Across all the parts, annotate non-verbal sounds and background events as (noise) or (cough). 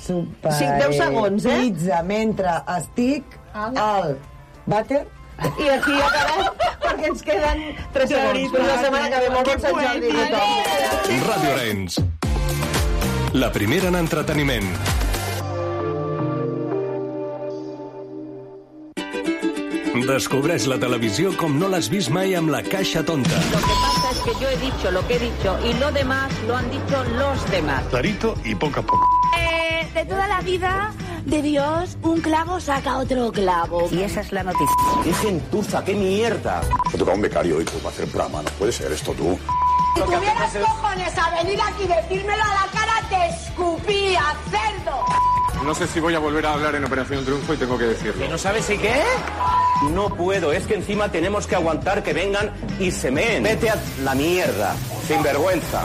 super... Sí, 10 segons, eh? Pizza mentre estic al vàter. I aquí acabem perquè ens queden 3 segons. Fins la setmana que ve. Molt bon Sant Jordi a tothom. Ràdio Arenys. La primera en entreteniment. Descobreix la televisió com no l'has vist mai amb la caixa tonta. Lo que pasa es que yo he dicho lo que he dicho y lo demás lo han dicho los demás. Clarito y poco a poco. De toda la vida de Dios, un clavo saca otro clavo. Y esa es la noticia. ¡Qué gentuza, qué mierda! Me toca un becario hoy para hacer programa. No puede ser esto tú. Si tuvieras cojones a venir aquí y decírmelo a la cara, te escupía, cerdo. No sé si voy a volver a hablar en Operación Triunfo y tengo que decirlo. ¿No sabes si qué? No puedo, es que encima tenemos que aguantar que vengan y se meen. Vete a la mierda, sin vergüenza.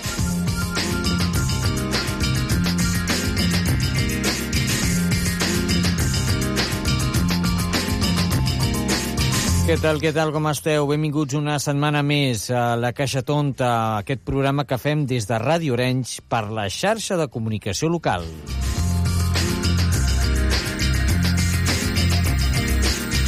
Què tal, què tal, com esteu? Benvinguts una setmana més a La Caixa Tonta, aquest programa que fem des de Ràdio Orenys per la xarxa de comunicació local.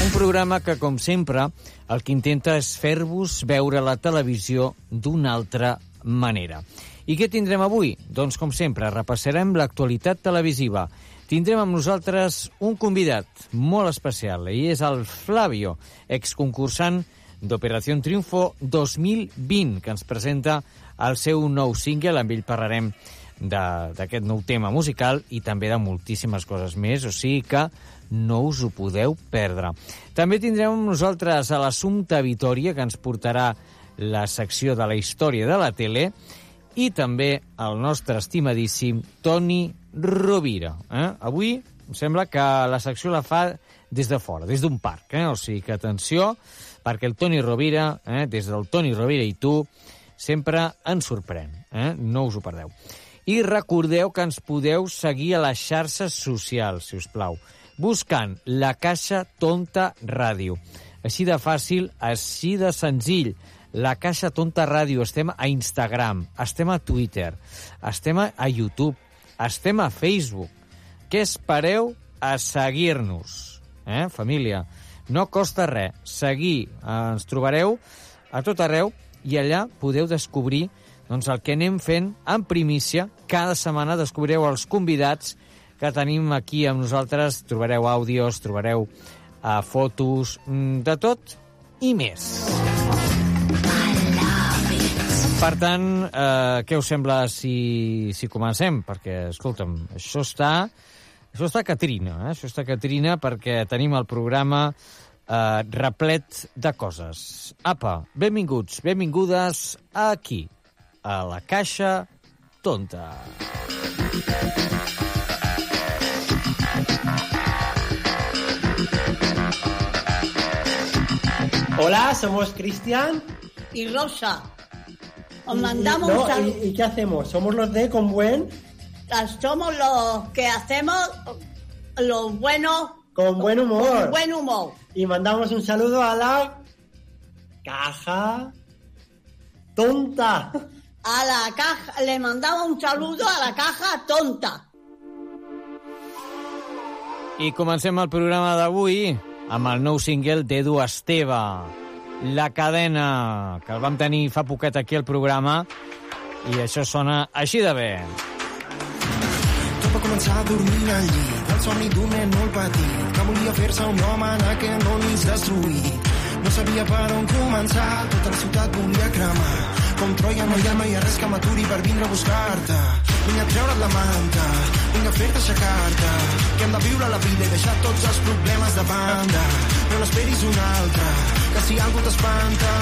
Un programa que, com sempre, el que intenta és fer-vos veure la televisió d'una altra manera. I què tindrem avui? Doncs, com sempre, repassarem l'actualitat televisiva. Tindrem amb nosaltres un convidat molt especial, i és el Flavio, exconcursant d'Operació Triunfo 2020, que ens presenta el seu nou single. Amb ell parlarem d'aquest nou tema musical i també de moltíssimes coses més, o sigui que no us ho podeu perdre. També tindrem amb nosaltres a l'Assumpta Vitoria, que ens portarà la secció de la història de la tele, i també el nostre estimadíssim Toni Rovira. Eh? Avui em sembla que la secció la fa des de fora, des d'un parc. Eh? O sigui que atenció, perquè el Toni Rovira, eh? des del Toni Rovira i tu, sempre ens sorprèn. Eh? No us ho perdeu. I recordeu que ens podeu seguir a les xarxes socials, si us plau, buscant la Caixa Tonta Ràdio. Així de fàcil, així de senzill. La Caixa Tonta Ràdio. Estem a Instagram, estem a Twitter, estem a YouTube, estem a Facebook. Què espereu a seguir-nos? Eh, família? No costa res. Seguir. Eh, ens trobareu a tot arreu i allà podeu descobrir doncs, el que anem fent en primícia. Cada setmana descobrireu els convidats que tenim aquí amb nosaltres. Trobareu àudios, trobareu uh, fotos, mm, de tot i més. Per tant, eh, què us sembla si, si comencem? Perquè, escolta'm, això està, això està Catrina, eh? això està Catrina perquè tenim el programa eh, replet de coses. Apa, benvinguts, benvingudes aquí, a la Caixa Tonta. Hola, somos Cristian. Y Rosa. Os Y- mandamos y- no, un saludo. ¿y, y qué hacemos? Somos los de Con Buen, Somos los que hacemos los buenos con buen humor. con buen humor. Y mandamos un saludo a la caja tonta. A la caja, le mandamos un saludo a la caja tonta. I comencem el programa d'avui amb el nou single d'Edu Esteve, La cadena, que el vam tenir fa poquet aquí al programa, i això sona així de bé. Tot va començar dormint al llit, el somni d'un nen molt petit, que volia fer-se un home en aquest món mig destruït. No sabia per on començar, tota la ciutat volia cremar. Com Troia no hi ha mai res que m'aturi per vindre a buscar-te. Vinc a treure't la manta, vinc a fer-te aixecar-te. Que hem de viure la vida i deixar tots els problemes de banda. No n'esperis un altre, que si algú t'espanta,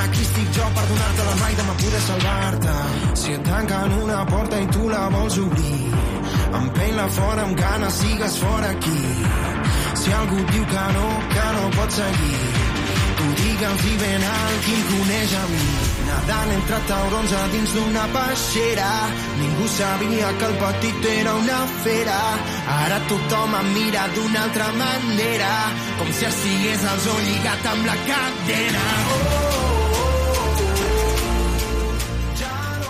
aquí estic jo per donar-te la mà i demà poder salvar-te. Si et tanquen una porta i tu la vols obrir, em Mantén-la fora amb ganes, sigues fora aquí. Si algú diu que no, que no pot seguir, tu digue'ls i ben alt qui coneix a mi. Nadant entre taurons a dins d'una peixera, ningú sabia que el petit era una fera. Ara tothom em mira d'una altra manera, com si estigués al zoo lligat amb la cadena.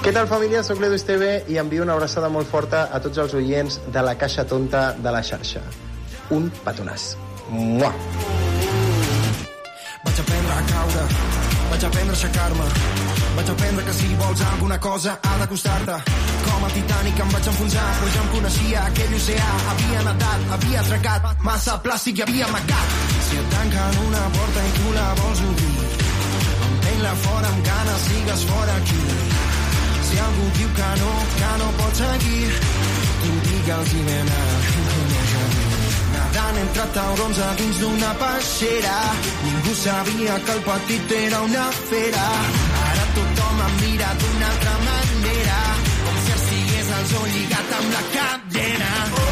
Què tal, família? Soc l'Edu Esteve i envio una abraçada molt forta a tots els oients de la Caixa Tonta de la xarxa. Un petonàs. Mua! Vaig aprendre a caure, vaig aprendre a aixecar-me, vaig aprendre que si vols alguna cosa ha de costar-te. Com el Titanic em vaig enfonsar, però ja em coneixia aquell oceà. Havia nedat, havia atracat, massa plàstic i havia amagat. Si et tanquen una porta i tu la vols obrir, empeny-la fora amb ganes, sigues fora aquí. Si algú diu que no, que no pot seguir, tu digue'ls i ven a coneix a mi. Nadant entre taurons a dins d'una peixera, ningú sabia que el petit era una fera. Ara tothom em mira d'una altra manera, com si estigués al zoo lligat amb la cadena. Oh,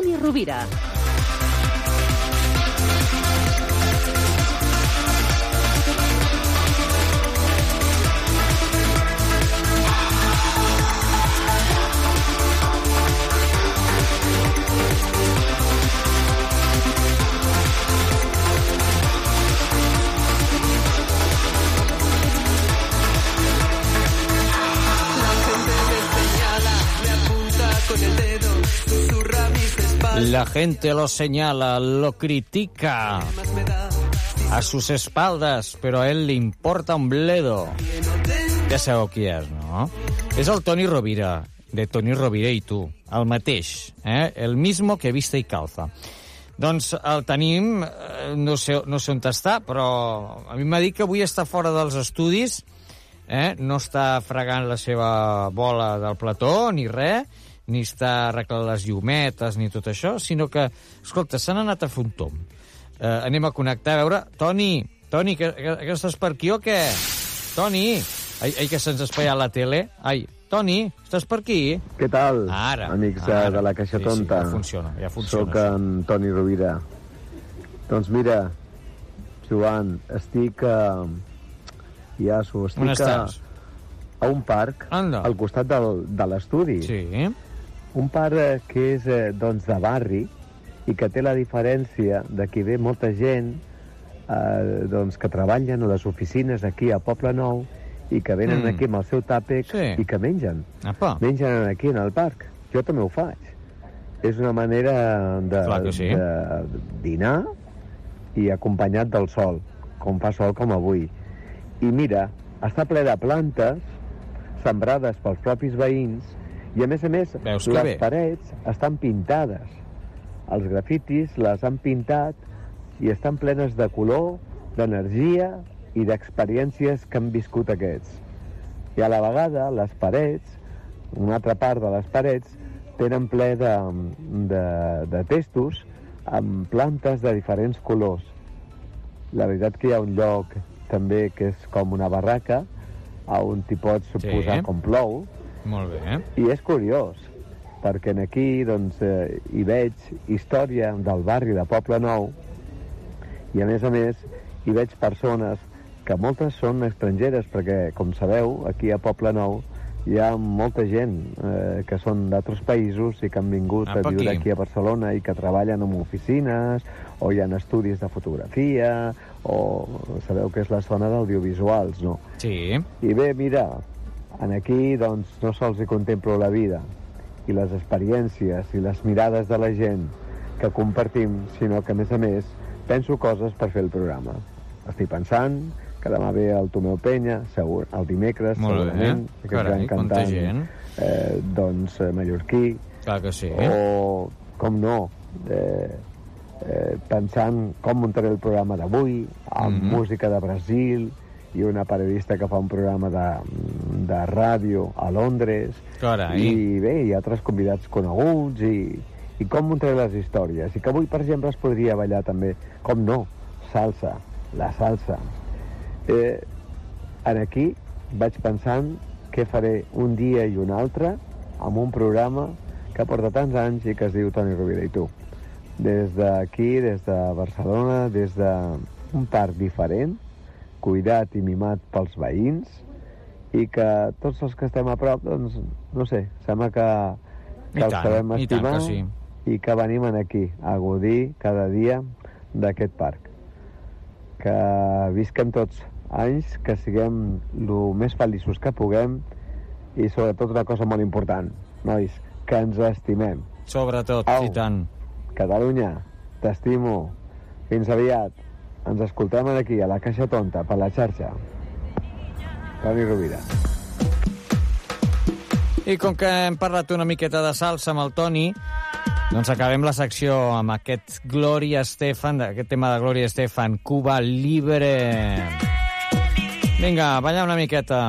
Toni Rovira. La gente lo señala, lo critica a sus espaldas, pero a él le importa un bledo. Ja sabeu qui és, no? És el Toni Rovira, de Toni Rovira i tu, el mateix, eh? el mismo que vista i calza. Doncs el tenim, eh, no sé, no sé on està, però a mi m'ha dit que avui està fora dels estudis, eh? no està fregant la seva bola del plató ni res, ni està arreglant les llumetes ni tot això, sinó que, escolta, s'han anat a fer un tom. Eh, anem a connectar, a veure... Toni, Toni, que, que, que estàs per aquí o què? Toni! Ai, ai que se'ns espaiat la tele. Ai, Toni, estàs per aquí? Què tal, Ara, amics ara. de, de la Caixa Sí, sí, Tonta? ja funciona, ja funciona, Soc en Toni Rovira. Doncs mira, Joan, estic a... Ja, On estic a, a un parc Anda. al costat del, de l'estudi. Sí. Un parc eh, que és eh, doncs, de barri i que té la diferència de que ve molta gent eh, doncs, que treballen a les oficines aquí a Poble Nou i que venen Mm. aquí amb el seu tàpec Sí. i que mengen. Apa. Mengen aquí en el parc. Jo també ho faig. És una manera de, sí. de dinar i acompanyat del sol, com fa sol com avui. I mira, està ple de plantes sembrades pels propis veïns i, a més a més, Veus les bé. parets estan pintades. Els grafitis les han pintat i estan plenes de color, d'energia i d'experiències que han viscut aquests. I a la vegada, les parets, una altra part de les parets, tenen ple de, de, de testos amb plantes de diferents colors. La veritat que hi ha un lloc també que és com una barraca on t'hi pots posar com plou Molt bé. i és curiós perquè en aquí doncs, eh, hi veig història del barri de Poble Nou i a més a més hi veig persones que moltes són estrangeres perquè com sabeu aquí a Poble Nou hi ha molta gent eh, que són d'altres països i que han vingut Apa, a viure aquí. aquí a Barcelona i que treballen en oficines o hi ha estudis de fotografia o sabeu que és la zona d'audiovisuals, no? Sí. I bé, mira, en aquí doncs no sols hi contemplo la vida i les experiències i les mirades de la gent que compartim, sinó que a més a més penso coses per fer el programa. Estic pensant que demà ve el Tomeu Penya, segur, el dimecres, Molt bé. segurament, aquest Carai, gran quanta cantant, gent. Eh, doncs, eh, mallorquí, Clar que sí. o, com no, eh, eh, pensant com muntaré el programa d'avui, amb Mhm. música de Brasil, i una periodista que fa un programa de, de ràdio a Londres, Carai. i bé, ha altres convidats coneguts, i, i com muntaré les històries. I que avui, per exemple, es podria ballar també, com no, salsa, la salsa. Eh, en aquí vaig pensant què faré un dia i un altre amb un programa que porta tants anys i que es diu Toni Rovira i tu. Des d'aquí, des de Barcelona, des d'un parc diferent, cuidat i mimat pels veïns, i que tots els que estem a prop, doncs, no sé, sembla que, I que els tant, sabem i estimar que sí. i que venim en aquí a gaudir cada dia d'aquest parc. Que visquem tots anys, que siguem el més feliços que puguem i sobretot una cosa molt important, nois, que ens estimem. Sobretot, Au. i tant. Catalunya, t'estimo. Fins aviat. Ens escoltem aquí, a la Caixa Tonta, per la xarxa. Toni Rovira. I com que hem parlat una miqueta de salsa amb el Toni, doncs acabem la secció amb aquest Gloria Estefan, aquest tema de Gloria Estefan, Cuba Libre. Vinga, balla una miqueta.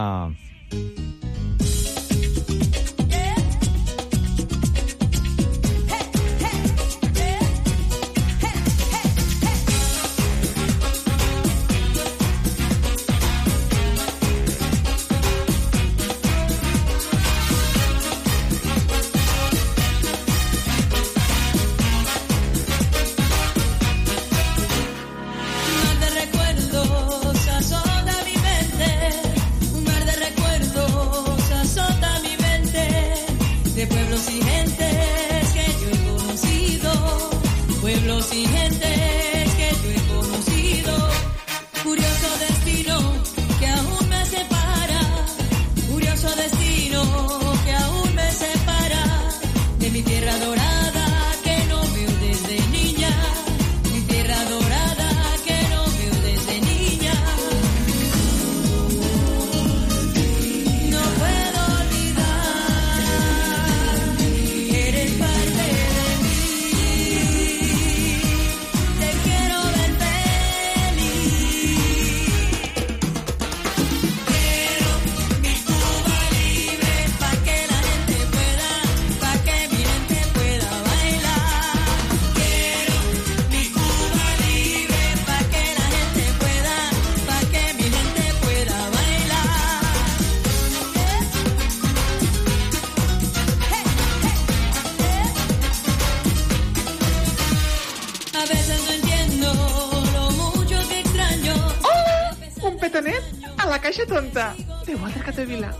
La caixa tonta de Walter Catevila.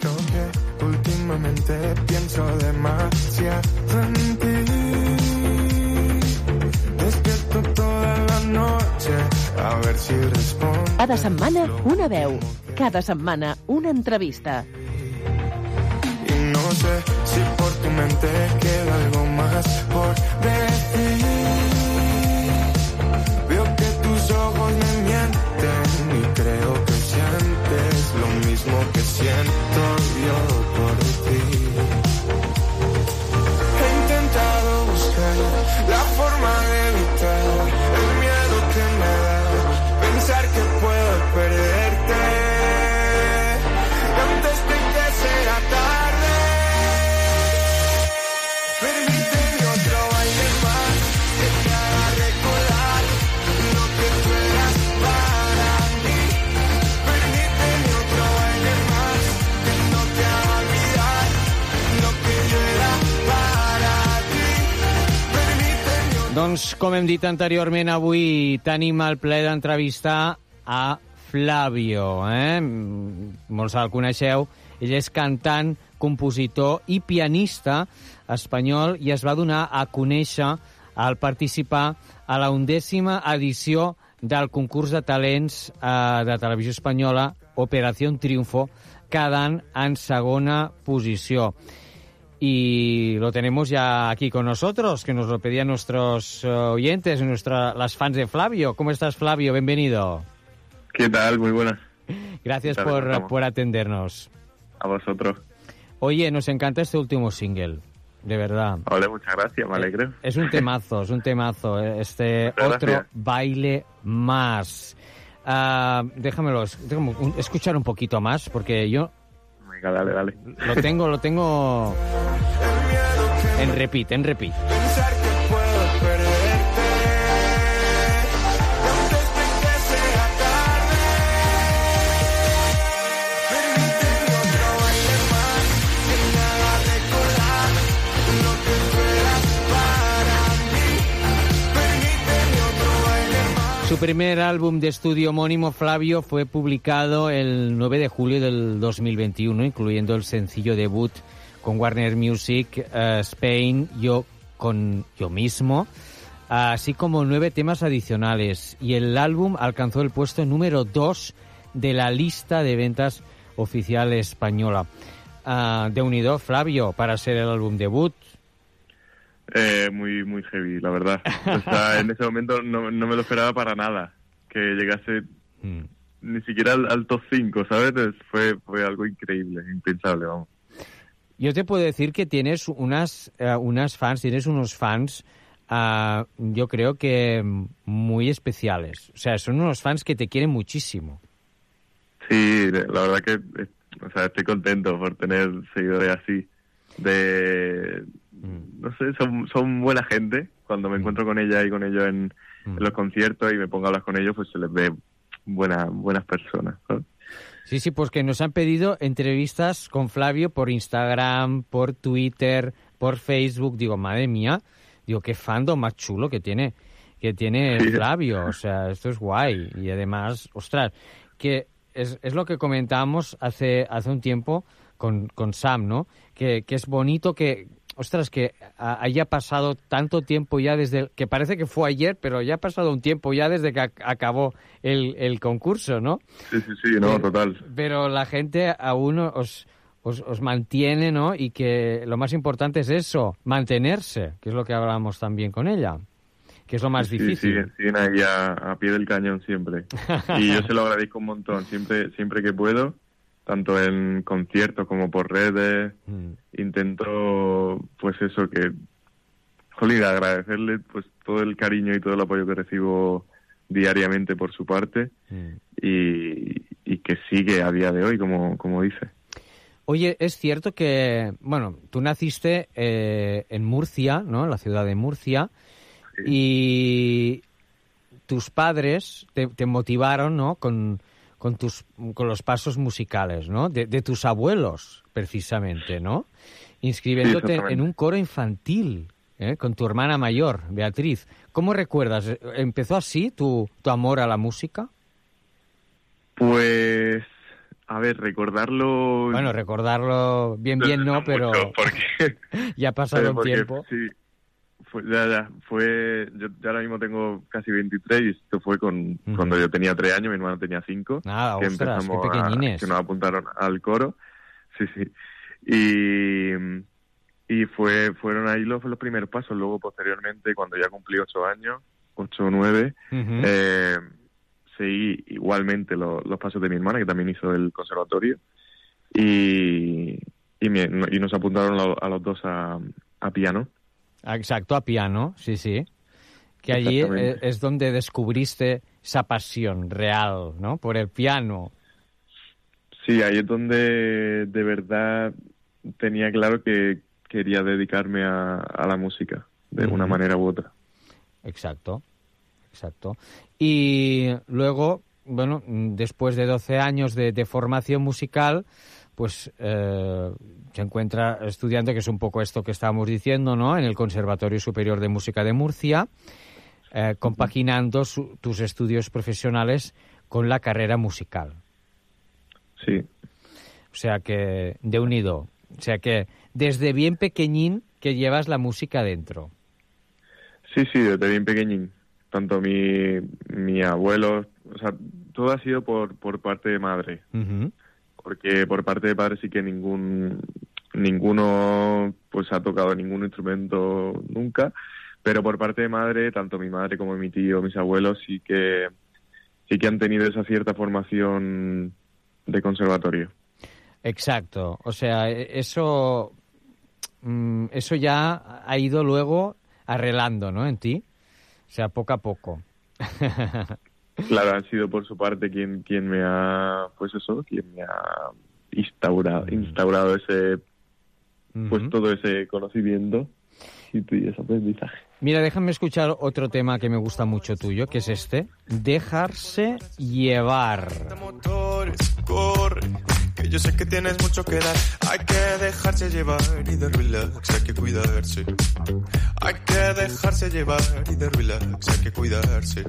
Creo (laughs) que últimamente pienso demasiado en ti. Despierto toda la noche a ver si respondo. Cada setmana, una veu. Cada setmana, una entrevista. Y no sé si por tu mente queda mismo que siento Doncs, com hem dit anteriorment, avui tenim el ple d'entrevistar a Flavio. Eh? Molts el coneixeu. Ell és cantant, compositor i pianista espanyol i es va donar a conèixer al participar a la undècima edició del concurs de talents eh, de televisió espanyola Operació Triunfo, quedant en segona posició. Y lo tenemos ya aquí con nosotros, que nos lo pedían nuestros eh, oyentes, nuestra, las fans de Flavio. ¿Cómo estás, Flavio? Bienvenido. ¿Qué tal? Muy buenas. Gracias ¿Qué tal por, por atendernos. A vosotros. Oye, nos encanta este último single, de verdad. Hola, muchas gracias, me alegro. Es un temazo, es un temazo. eh, Este Muchas otro gracias. baile más. Ah, déjamelo, déjame escuchar un poquito más, porque yo Dale, dale. lo tengo, lo tengo en repeat, en repeat. Su primer álbum de estudio homónimo, Flavio, fue publicado el 9 de julio del 2021, incluyendo el sencillo debut con Warner Music eh, Spain, Yo con Yo mismo, así como nueve temas adicionales. Y el álbum alcanzó el puesto número 2 de la lista de ventas oficial española. Ah, de unido, Flavio, para ser el álbum debut. Eh, muy, muy heavy, la verdad. O sea, (laughs) en ese momento no, no me lo esperaba para nada. Que llegase Mm. ni siquiera al, al top 5, ¿sabes? Es- Fue, fue algo increíble, impensable, vamos. Yo te puedo decir que tienes unas, eh, unas fans, tienes unos fans, ah, yo creo que muy especiales. O sea, son unos fans que te quieren muchísimo. Sí, la verdad que eh, o sea, estoy contento por tener seguidores así. De. No sé, son, son buena gente. Cuando me encuentro con ella y con ellos en, en los conciertos y me pongo a hablar con ellos, pues se les ve buena, buenas personas. ¿sabes? Sí, sí, pues que nos han pedido entrevistas con Flavio por Instagram, por Twitter, por Facebook. Digo, madre mía, digo, qué fandom más chulo que tiene, que tiene Sí. Flavio. O sea, esto es guay. Y además, ostras, que es, es lo que comentábamos hace, hace un tiempo con, con Sam, ¿no? Que, que es bonito que, ostras, que haya pasado tanto tiempo ya desde, el- que parece que fue ayer, pero ya ha pasado un tiempo ya desde que ac- acabó el, el concurso, ¿no? Sí, sí, sí, no, total. Pero la gente aún os, os, os mantiene, ¿no? Y que lo más importante es eso, mantenerse, que es lo que hablábamos también con ella, que es lo más Sí, difícil. siguen, siguen ahí a, a pie del cañón siempre. Y yo se lo agradezco un montón, siempre, siempre que puedo, tanto en conciertos como por redes, Mm. intento, pues eso, que, jolín, agradecerle pues todo el cariño y todo el apoyo que recibo diariamente por su parte Mm. y, y que sigue a día de hoy, como, como dice. Oye, es cierto que, bueno, tú naciste eh, en Murcia, ¿no? En la ciudad de Murcia, y tus padres te, te motivaron, ¿no? Con, con, tus, con los pasos musicales, ¿no? De, de tus abuelos, precisamente, ¿no? Inscribiéndote en un coro infantil, ¿eh? Con tu hermana mayor, Beatriz. ¿Cómo recuerdas? ¿Empezó así tu, tu amor a la música? Pues, a ver, recordarlo... Bueno, recordarlo bien, bien no, pero mucho, porque (laughs) ya ha pasado un tiempo. Sí, fue, ya, ya, fue, yo, yo ahora mismo tengo casi 23 y esto fue con, cuando yo tenía 3 años, mi hermano tenía 5. Nada, que ostras, qué empezamos a- pequeñines. que nos apuntaron al coro. Sí, sí. Y, y fue, fueron ahí los, los primeros pasos. Luego, posteriormente, cuando ya cumplí 8 años, 8 o 9, Ujú. eh, seguí igualmente lo- los pasos de mi hermana, que también hizo el conservatorio. Y, y, me- y nos apuntaron a los dos a, a piano. Exacto, a piano, sí, sí. Que allí eh, es donde descubriste esa pasión real, ¿no? Por el piano. Sí, ahí es donde de verdad tenía claro que quería dedicarme a, a la música, de una manera u otra. Exacto, exacto. Y luego, bueno, después de 12 años de, de formación musical, pues eh, se encuentra estudiando, que es un poco esto que estábamos diciendo, ¿no? En el Conservatorio Superior de Música de Murcia, eh, compaginando su- tus estudios profesionales con la carrera musical. Sí. O sea que, de unido. O sea que, desde bien pequeñín que llevas la música dentro. Sí, sí, desde bien pequeñín. Tanto mi, mi abuelo, o sea, todo ha sido por, por parte de madre. Porque por parte de padre sí que ningún ninguno pues ha tocado ningún instrumento nunca. Pero por parte de madre, tanto mi madre como mi tío, mis abuelos, sí que sí que han tenido esa cierta formación de conservatorio. Exacto. O sea, e- eso, mm, eso ya ha ido luego arreglando, ¿no? En ti. O sea, poco a poco. (laughs) Claro, han sido por su parte quien, quien me ha, pues eso, quien me ha instaurado, instaurado ese, pues todo ese conocimiento y, y ese aprendizaje. Mira, déjame escuchar otro tema que me gusta mucho tuyo, que es este. Dejarse llevar. Yo sé que tienes mucho que dar. Hay que dejarse llevar y de relax, hay que cuidarse. Hay que dejarse llevar y de relax, hay que cuidarse.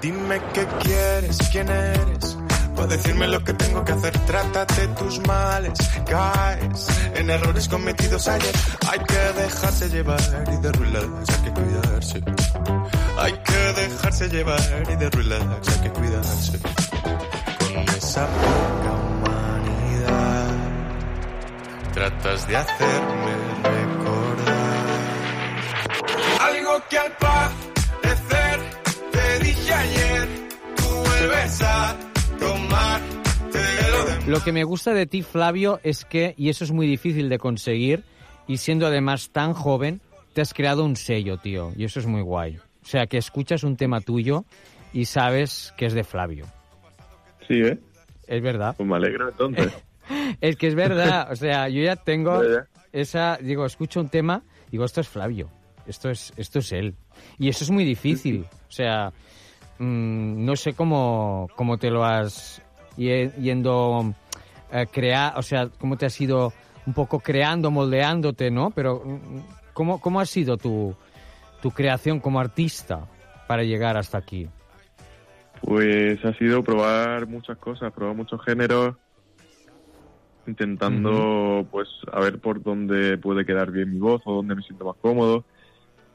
Dime qué quieres, quién eres. Para decirme lo que tengo que hacer, trátate tus males, caes en errores cometidos ayer. Hay que dejarse llevar y de relax, hay que cuidarse. Hay que dejarse llevar y de relax, hay que cuidarse. Con esa poca tratas de hacerme recordar algo que al parecer te dije ayer. Tú vuelves a de Lo que me gusta de ti, Flavio, es que, y eso es muy difícil de conseguir, y siendo además tan joven, te has creado un sello, tío, y eso es muy guay. O sea, que escuchas un tema tuyo y sabes que es de Flavio. Sí, ¿eh? Es verdad. Pues me alegro entonces. (laughs) (laughs) Es que es verdad, o sea, yo ya tengo esa, digo, escucho un tema, digo, esto es Flavio, esto es, esto es él. Y eso es muy difícil, o sea, mm, no sé cómo, cómo te lo has ye- yendo a crear, o sea, cómo te has ido un poco creando, moldeándote, ¿no? Pero, mm, ¿cómo, cómo ha sido tu, tu creación como artista para llegar hasta aquí? Pues ha sido probar muchas cosas, probar muchos géneros, intentando pues a ver por dónde puede quedar bien mi voz o dónde me siento más cómodo,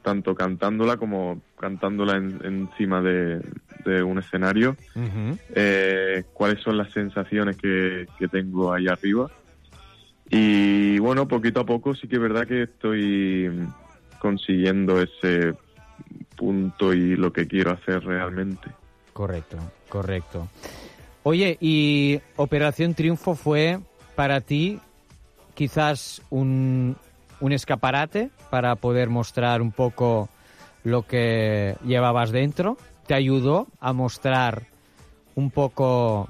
tanto cantándola como cantándola en- encima de, de un escenario, eh, cuáles son las sensaciones que, que tengo ahí arriba. Y bueno, poquito a poco sí que es verdad que estoy consiguiendo ese punto y lo que quiero hacer realmente. Correcto, correcto. Oye, y Operación Triunfo fue para ti quizás un, un escaparate para poder mostrar un poco lo que llevabas dentro. ¿Te ayudó a mostrar un poco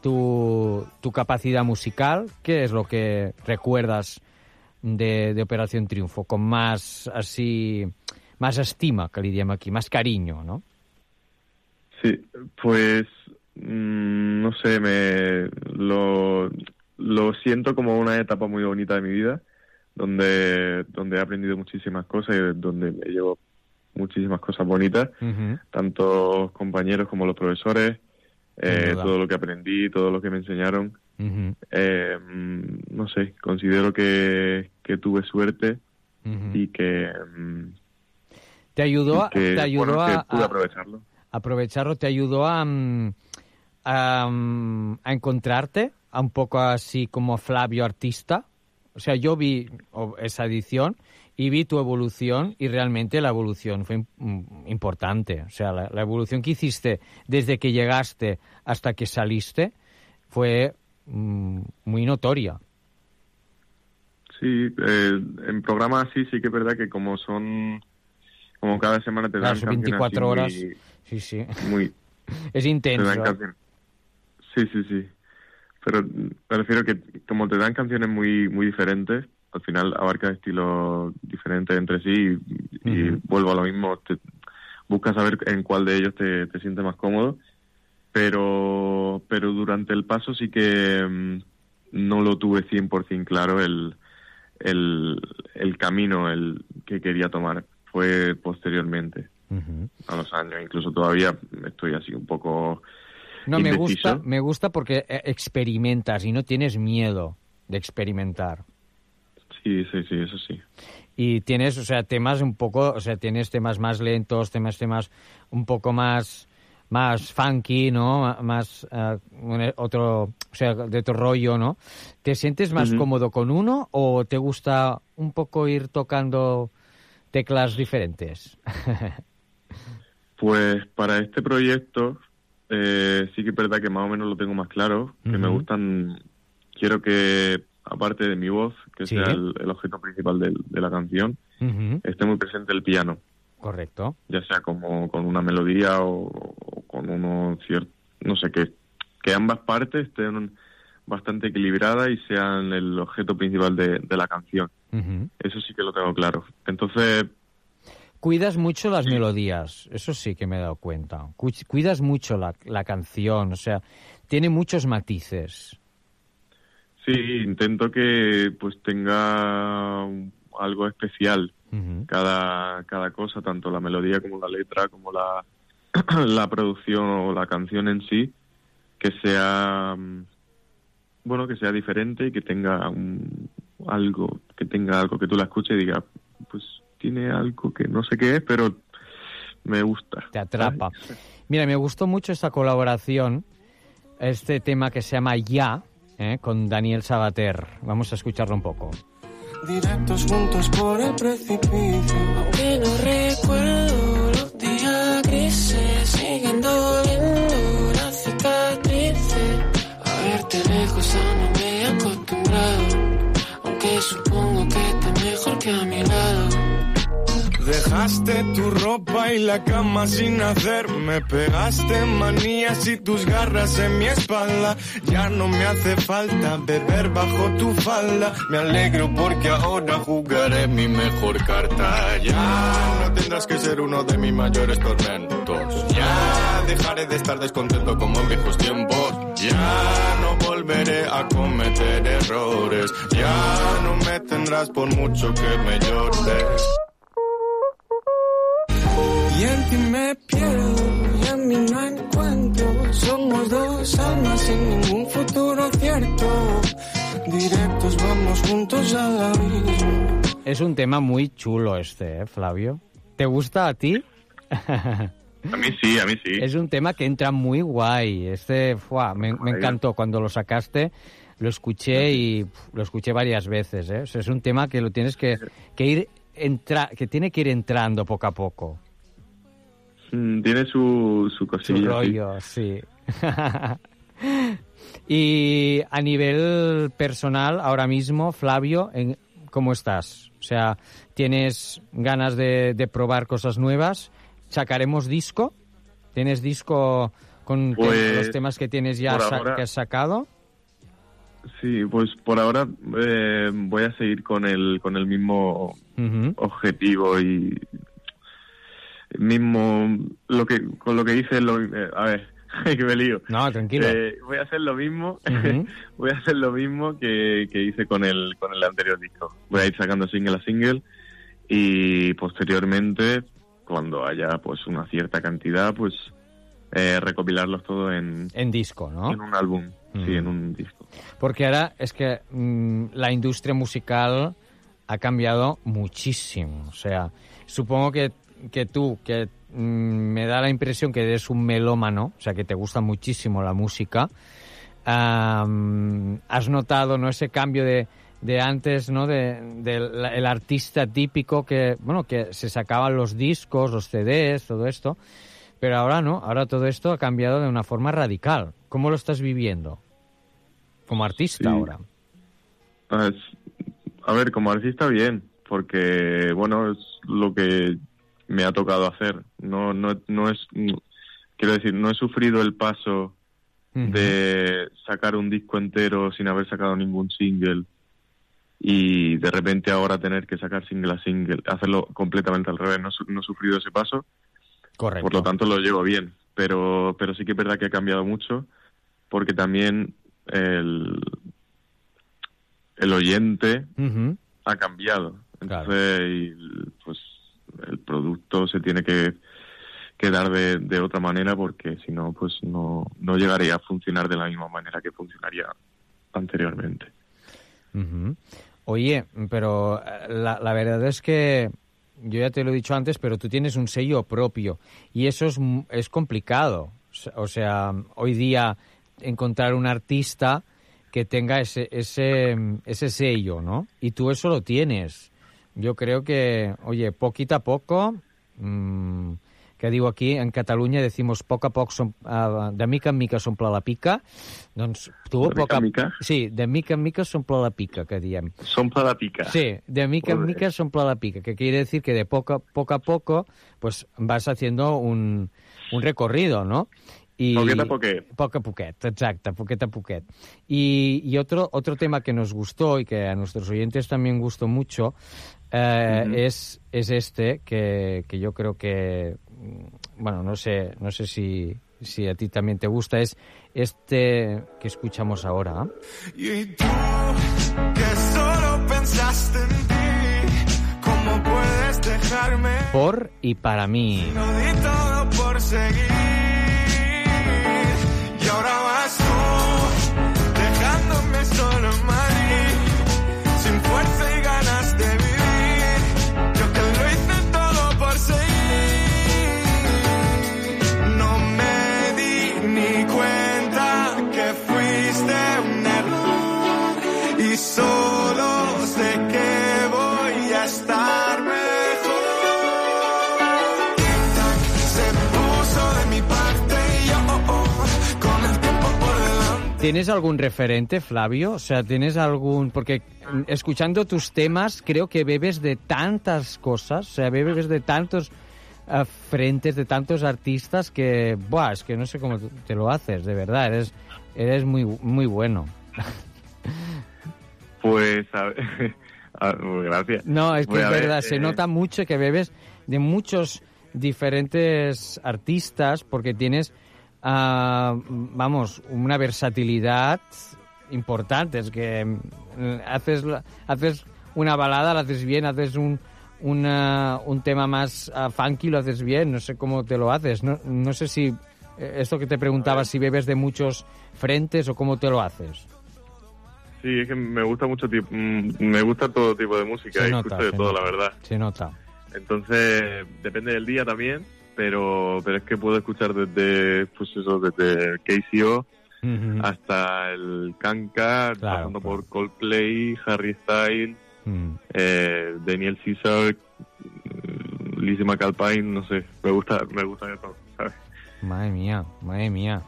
tu, tu capacidad musical? ¿Qué es lo que recuerdas de, Operación Triunfo? Con más así, más estima, que le aquí, más cariño, ¿no? Sí, pues mm, no sé, me lo, lo siento como una etapa muy bonita de mi vida, donde, donde he aprendido muchísimas cosas y donde me llevo muchísimas cosas bonitas, tanto los compañeros como los profesores, eh, todo lo que aprendí, todo lo que me enseñaron. Eh, no sé, considero que, que tuve suerte y que, Te ayudó, y que, te ayudó bueno, a, pude a- aprovecharlo. aprovecharlo, te ayudó a, mm, a, mm, a encontrarte a un poco así como Flavio artista. O sea, yo vi esa edición y vi tu evolución y realmente la evolución fue mm, importante. O sea, la, la evolución que hiciste desde que llegaste hasta que saliste fue mm, muy notoria. Sí, eh, en programas así sí que es verdad que como son, como cada semana te dan Claro, son canciones 24 así horas. muy- Sí, sí. muy, (laughs) Es te intenso. dan. Sí, sí, sí. Pero me refiero que como te dan canciones muy muy diferentes, al final abarca estilos diferentes entre sí y, vuelvo a lo mismo, te, buscas saber en cuál de ellos te, te sientes más cómodo, pero pero durante el paso sí que mm, no lo tuve 100% claro el, el, el camino el que quería tomar. Fue posteriormente, a los años. Incluso todavía estoy así un poco No, me gusta, me gusta porque eh, experimentas y no tienes miedo de experimentar. Sí, sí, sí, eso sí. Y tienes, o sea, temas un poco, o sea, tienes temas más lentos, temas, temas un poco más, más funky, ¿no? Más, eh, un- otro, o sea, de otro rollo, ¿no? ¿Te sientes más cómodo con uno o te gusta un poco ir tocando teclas diferentes? (laughs) Pues para este proyecto eh, sí que es verdad que más o menos lo tengo más claro, que me gustan, quiero que aparte de mi voz, que Sí. sea el, el objeto principal de, la canción, esté muy presente el piano, Correcto. ya sea como con una melodía o, o con uno cierto, no sé, que, que ambas partes estén bastante equilibradas y sean el objeto principal de, de la canción. Eso sí que lo tengo claro. Entonces, Cuidas mucho las melodías, eso sí que me he dado cuenta. Cu- Cuidas mucho la, la canción, o sea, tiene muchos matices. Sí, intento que pues tenga algo especial cada, cada cosa, tanto la melodía como la letra, como la, (clears throat) la producción o la canción en sí, que sea mm, bueno, que sea diferente y que tenga un- algo, que tenga algo que tú la escuches y digas, pues tiene algo que no sé qué es, pero me gusta. Te atrapa. Mira, me gustó mucho esta colaboración, este tema que se llama Ya, ¿eh? con Daniel Sabater. Vamos a escucharlo un poco. Directos juntos por el precipicio. Aunque no recuerdo la cama sin hacer. Me pegaste manías y tus garras en mi espalda. Ya no me hace falta beber bajo tu falda. Me alegro porque ahora jugaré mi mejor carta. Ya no tendrás que ser uno de mis mayores tormentos. Ya dejaré de estar descontento como en viejos tiempos. Ya no volveré a cometer errores. Ya no me tendrás por mucho que me llores. Y en ti me pierdo y en mí no encuentro. Somos dos almas sin ningún futuro cierto. Directos vamos juntos al abismo. Es un tema muy chulo este, ¿eh, Flavio? ¿Te gusta a ti? A mí sí, a mí sí. Es un tema que entra muy guay. Este, fuá, me, me encantó cuando lo sacaste. Lo escuché y pf, lo escuché varias veces. ¿eh? O sea, es un tema que lo tienes que, que ir entra, que tiene que ir entrando poco a poco. Mm, Tiene su, su Su cosilla. sí. rollo, sí. (laughs) y a nivel personal, ahora mismo, Flavio, ¿cómo estás? O sea, ¿tienes ganas de, de probar cosas nuevas? ¿Sacaremos disco? ¿Tienes disco con te- Pues, los temas que tienes ya por sa- ahora- que has sacado? Sí, pues por ahora eh, voy a seguir con el, con el mismo objetivo y mismo lo que con lo que hice lo, eh, a ver (laughs) que me lío No, tranquilo. Eh, voy a hacer lo mismo (laughs) voy a hacer lo mismo que, que hice con el con el anterior disco voy a ir sacando single a single y posteriormente cuando haya pues una cierta cantidad pues eh, recopilarlos todo en En disco, ¿no? en un álbum sí en un disco Porque ahora es que mm, la industria musical ha cambiado muchísimo. O sea, supongo que, que tú, que mm, me da la impresión que eres un melómano, o sea, que te gusta muchísimo la música, has notado no ese cambio de, de antes, ¿no? De, del el artista típico que, bueno, que se sacaban los discos, los CDs, todo esto. Pero ahora no, ahora todo esto ha cambiado de una forma radical. ¿Cómo lo estás viviendo? Como artista Sí. ahora. Ah, es- A ver, como artista bien, porque bueno, es lo que me ha tocado hacer. No, no, no es, no- quiero decir, no he sufrido el paso de sacar un disco entero sin haber sacado ningún single y de repente ahora tener que sacar single a single, hacerlo completamente al revés. No, no he sufrido ese paso, Correcto. por lo tanto lo llevo bien. Pero, pero sí que es verdad que ha cambiado mucho, porque también el, el oyente ha cambiado. Entonces, y, pues el producto se tiene que, que dar de, de otra manera porque si no, pues no, no llegaría a funcionar de la misma manera que funcionaría anteriormente. Ujú. Oye, pero eh, la, la verdad es que yo ya te lo he dicho antes, pero tú tienes un sello propio y eso es, m- es complicado. O sea, hoy día encontrar un artista que tenga ese, ese, ese sello, ¿no? Y tú eso lo tienes. Yo creo que, oye, poquito a poco, mm, que digo aquí, en Catalunya decimos poc a poc, som, uh, de mica en mica s'omple la pica, doncs tu... De poc a en mica? Sí, de mica en mica s'omple la pica, que diem. S'omple la pica. Sí, de mica en mica s'omple la pica, que quiere decir que de poco, a- poco a poco pues vas haciendo un, un recorrido, ¿no? Y, Poquet a poquet. Poco a poquet, exacto, poquet a poquet. Y, y otro, otro tema que nos gustó y que a nuestros oyentes también gustó mucho eh, es, es este, que, que yo creo que, mm, bueno, no sé, no sé si, si a ti también te gusta, es este que escuchamos ahora. Y tú, que solo pensaste en ti, ¿cómo puedes dejarme? Por y para mí. Lo di todo por seguir. ¿Tienes algún referente, Flavio? O sea, ¿tienes algún...? Porque mm, escuchando tus temas creo que bebes de tantas cosas, o sea, bebes de tantos ah, frentes, de tantos artistas que, buah, es que no sé cómo te lo haces, de verdad, eres, eres muy, muy bueno. (laughs) Pues, a ver, (laughs) a- pues, gracias. No, es que Pues, es ver, verdad, se eh, nota mucho que bebes de muchos diferentes artistas porque tienes, ah, vamos, una versatilidad importante. Es que mm, haces, haces una balada, la haces bien, haces un, una- un tema más ah, funky, lo haces bien. No sé cómo te lo haces. No, no sé si eh, esto que te preguntaba, si bebes de muchos frentes o cómo te lo haces. Sí, es que me gusta mucho, mm, me gusta todo tipo de música Se y nota, escucho de todo, nota. la verdad. Se nota. Entonces, depende del día también, pero pero es que puedo escuchar desde, pues eso, desde KCO Ujú. hasta el Kanka, pasando por Coldplay, Harry Styles, Mm. eh, Daniel Caesar, mm, Lizzie McAlpine, no sé, me gusta, me gusta de todo, ¿sabes? Madre mía, madre mía.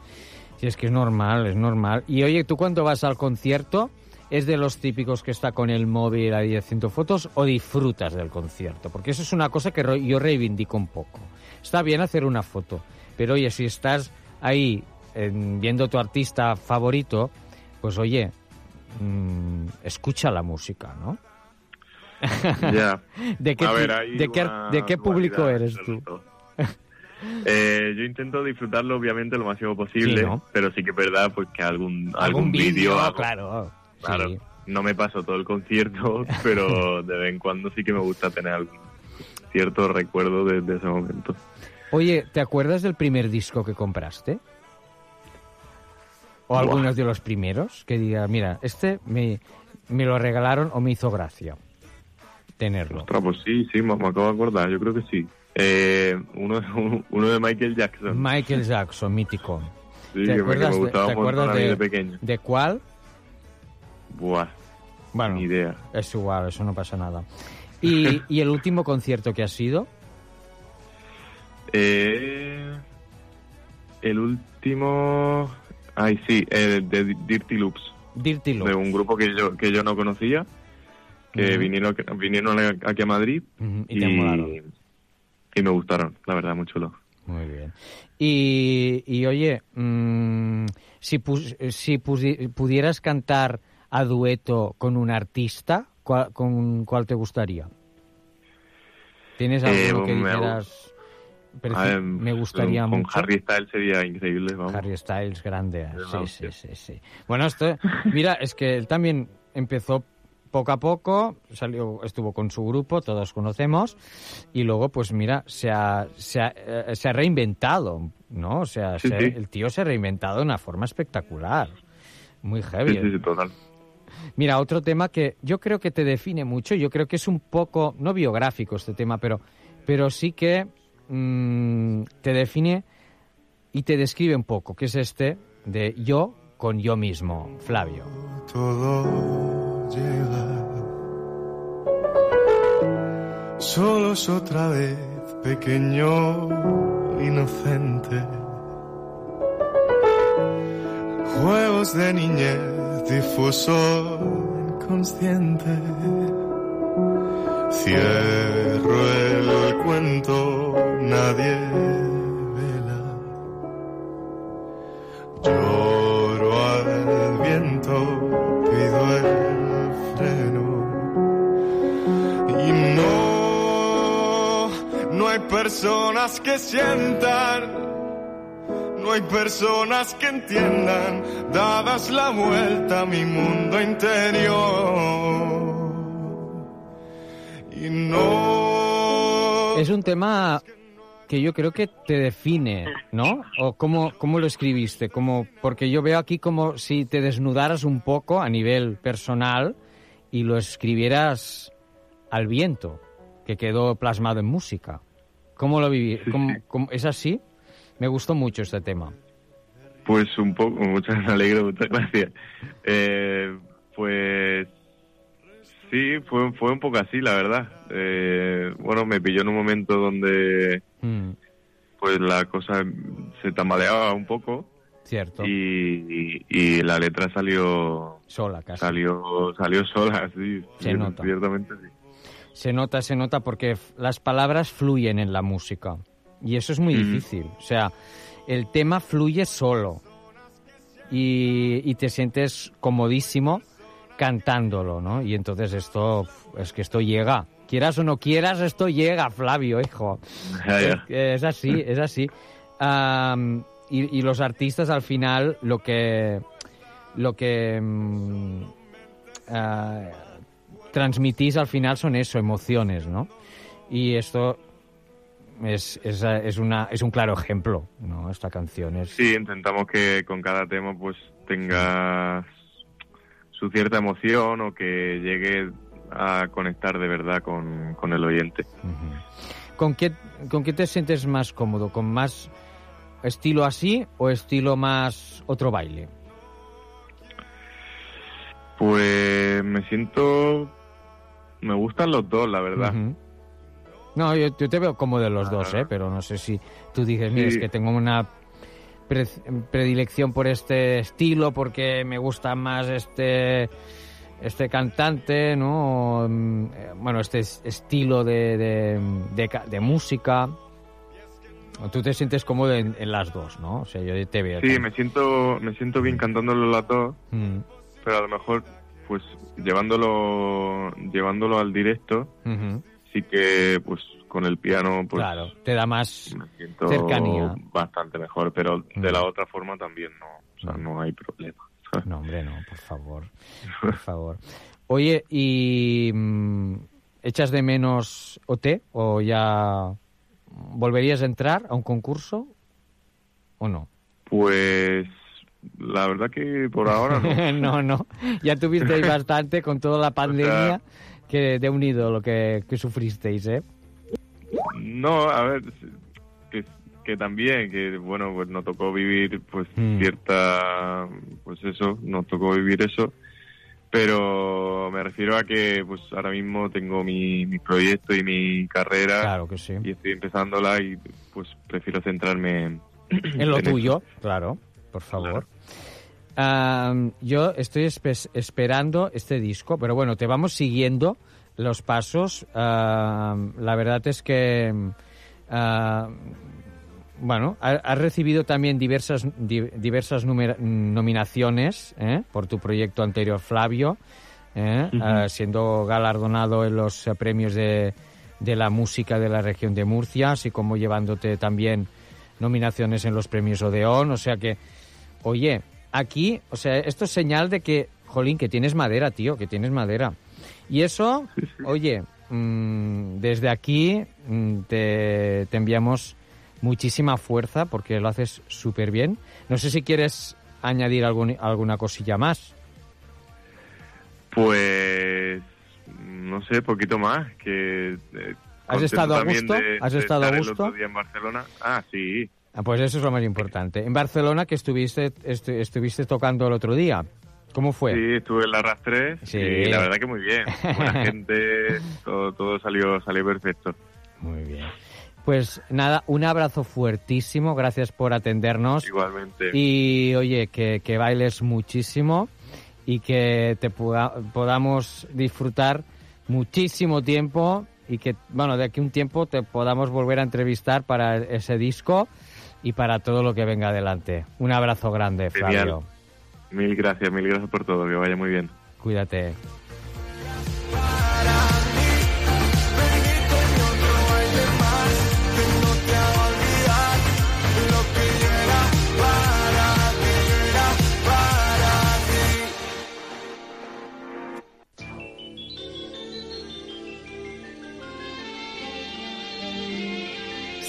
Si es que es normal, es normal. Y oye, ¿tú cuando vas al concierto es de los típicos que está con el móvil ahí haciendo fotos o disfrutas del concierto? Porque eso es una cosa que yo reivindico un poco. Está bien hacer una foto, pero oye, si estás ahí en- viendo tu artista favorito, pues oye, mm, escucha la música, ¿no? (laughs) Ya. ¿De qué, ver, de de público eres tú? Eh, yo intento disfrutarlo obviamente lo máximo posible, Sí, ¿no? pero sí que es verdad pues que algún Algún algún vídeo, claro. Claro, sí. no me paso todo el concierto, (laughs) pero de vez en cuando sí que me gusta tener algún cierto recuerdo de, de ese momento. Oye, ¿te acuerdas del primer disco que compraste? ¿O Buah. algunos de los primeros? Que diga, mira, este me, me lo regalaron o me hizo gracia tenerlo. Ostras, pues sí, sí, me, me acabo de acordar, yo creo que sí. Eh, uno, (laughs) uno de Michael Jackson. Michael Jackson, mítico. Sí, ¿Te que me- que me acuerdas, de, te acuerdas de, de pequeño. de cuál? Buah, Bueno, ni idea. es igual, eso no pasa nada. ¿Y, y el último concierto que ha sido? Eh, el último... Ay, sí, el de Dirty Loops. Dirty Loops. De un grupo que yo, que yo no conocía, que vinieron, vinieron aquí a Madrid Ujú, y te y me gustaron, la verdad, muy chulo. Muy bien. Y, y, oye, mm, si, pus- si pudieras cantar a dueto con un artista, ¿cuál, ¿con cuál te gustaría? ¿Tienes Eh, alguno que me- dijeras, "Preci- A ver, me gustaría con mucho? Harry Styles sería increíble, vamos. Harry Styles, grande. Sí, sí, sí, sí. Bueno, esto, mira, es que él también empezó poco a poco, salió, estuvo con su grupo, todos conocemos, y luego, pues mira, se ha, se ha, eh, se ha reinventado, ¿no? O sea, Sí, se- sí. el tío se ha reinventado de una forma espectacular. Muy heavy. Sí, sí, sí, total. Mira, otro tema que yo creo que te define mucho, yo creo que es un poco, no biográfico este tema, pero, pero sí que mm, te define y te describe un poco, que es este de yo con yo mismo, Flavio. todo llega. Solos otra vez, pequeño, inocente. Juegos de niñez, difuso, inconsciente. Cierro el cuento, nadie vela. Lloro al viento, pido el freno. Y no, no hay personas que sientan, no hay personas que entiendan, dadas la vuelta a mi mundo interior. Y no. Es un tema que yo creo que te define, ¿no? ¿O cómo, cómo lo escribiste? Como, porque yo veo aquí como si te desnudaras un poco a nivel personal y lo escribieras al viento, que quedó plasmado en música. ¿Cómo lo viví? ¿Cómo- cómo- ¿Es así? Me gustó mucho este tema. Pues un poco, (laughs) muchas alegro, muchas gracias. Eh, pues sí, fue, fue un poco así, la verdad. Eh, bueno, me pilló en un momento donde Mm, pues la cosa se tambaleaba un poco cierto. y, y- y la letra salió Sola casi. salió salió sola, sí, Se sí, nota. ciertamente sí. Se nota, se nota porque las palabras fluyen en la música. Y eso es muy Mm. difícil. O sea, el tema fluye solo. Y, y te sientes comodísimo cantándolo, ¿no? Y entonces esto, es que esto llega. Quieras o no quieras, esto llega, Flavio, hijo. Es, así, es así. Y, y los artistas al final lo que lo que ah, transmitís al final son eso, emociones, ¿no? Y esto es, es, es, una, es un claro ejemplo, ¿no? Esta canción es... Sí, intentamos que con cada tema pues tenga su cierta emoción o que llegue a conectar de verdad con, con el oyente. ¿Con qué, ¿Con qué te sientes más cómodo? ¿Con más estilo así o estilo más otro baile? Pues me siento... Me gustan los dos, la verdad. No, yo, yo te veo como de los dos, ¿eh? Pero no sé si tú dices, mira, Sí. es que tengo una pre- predilección por este estilo, porque me gusta más este este cantante, ¿no? Mm, eh, Bueno, este es- estilo de, de, de ca- de música. Tú te sientes cómodo en, en las dos, ¿no? O sea, yo te veo. Sí, me siento, me siento bien cantándolo las dos, Mm, pero a lo mejor pues llevándolo llevándolo al directo. Sí que pues con el piano pues Claro, te da más me siento cercanía. bastante mejor, pero de Mm. la otra forma también no, o sea, no hay problema. No, hombre, no, por favor. (laughs) Por favor. Oye, ¿y mm, echas de menos OT o ya volverías a entrar a un concurso o no? Pues la verdad que por ahora no. (laughs) no, no. Ya tuvisteis (laughs) bastante con toda la pandemia que de unido lo que, que sufristeis, ¿eh? No, a ver, que, que también, que bueno, pues nos tocó vivir pues Mm. cierta, pues eso, nos tocó vivir eso, pero me refiero a que pues ahora mismo tengo mi, mi proyecto y mi carrera Claro que sí. y estoy empezándola y pues prefiero centrarme en, En lo eso. tuyo, claro, por favor. Yo estoy espe- esperando este disco, pero bueno, te vamos siguiendo los pasos. La verdad es que, ah, bueno, ha- has recibido también diversas, di- diversas nominaciones ¿eh? por tu proyecto anterior, Flavio, ¿eh? Ah, siendo galardonado en los premios de, de la música de la región de Murcia, así como llevándote también nominaciones en los premios Odeón, o sea que, oye, aquí, o sea, esto es señal de que, jolín, que tienes madera, tío, que tienes madera. Y eso, oye, mm, desde aquí mm, te, te enviamos muchísima fuerza porque lo haces súper bien. No sé si quieres añadir algún, alguna cosilla más. Pues no sé, poquito más que eh, ¿Has estado a gusto? de- ¿Has estado a gusto? El otro día en Barcelona. Ah, sí. Ah, pues eso es lo más importante. En Barcelona que estuviste estu- estuviste tocando el otro día. ¿Cómo fue? Sí, estuve en la RAS 3 Sí. y la verdad que muy bien. Buena (laughs) gente, todo, todo salió, salió perfecto. Muy bien. Pues nada, un abrazo fuertísimo, gracias por atendernos. Igualmente. Y oye, que, que bailes muchísimo y que te pueda- podamos disfrutar muchísimo tiempo y que, bueno, de aquí un tiempo te podamos volver a entrevistar para ese disco y para todo lo que venga adelante. Un abrazo grande, Genial. Flavio. Mil gracias, mil gracias por todo, que vaya muy bien. Cuídate.